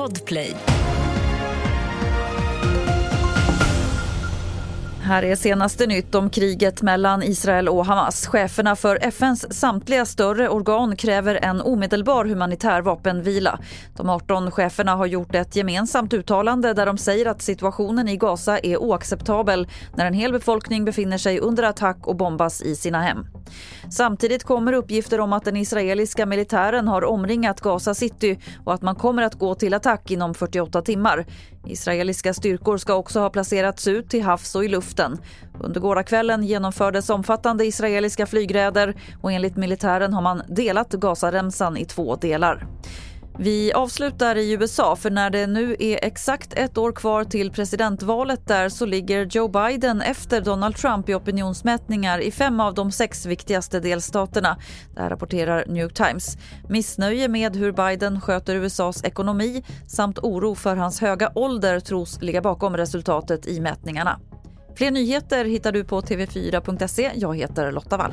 Podplay. Här är senaste nytt om kriget mellan Israel och Hamas. Cheferna för FNs samtliga större organ kräver en omedelbar humanitär vapenvila. De 18 cheferna har gjort ett gemensamt uttalande där de säger att situationen i Gaza är oacceptabel när en hel befolkning befinner sig under attack och bombas i sina hem. Samtidigt kommer uppgifter om att den israeliska militären har omringat Gaza city och att man kommer att gå till attack inom 48 timmar. Israeliska styrkor ska också ha placerats ut till havs och i luften. Under gårdagskvällen genomfördes omfattande israeliska flygräder och enligt militären har man delat Gazaremsan i två delar. Vi avslutar i USA, för när det nu är exakt ett år kvar till presidentvalet där så ligger Joe Biden efter Donald Trump i opinionsmätningar i fem av de sex viktigaste delstaterna. Det här rapporterar New York Times. Missnöje med hur Biden sköter USAs ekonomi samt oro för hans höga ålder tros ligga bakom resultatet i mätningarna. Fler nyheter hittar du på tv4.se. Jag heter Lotta Wall.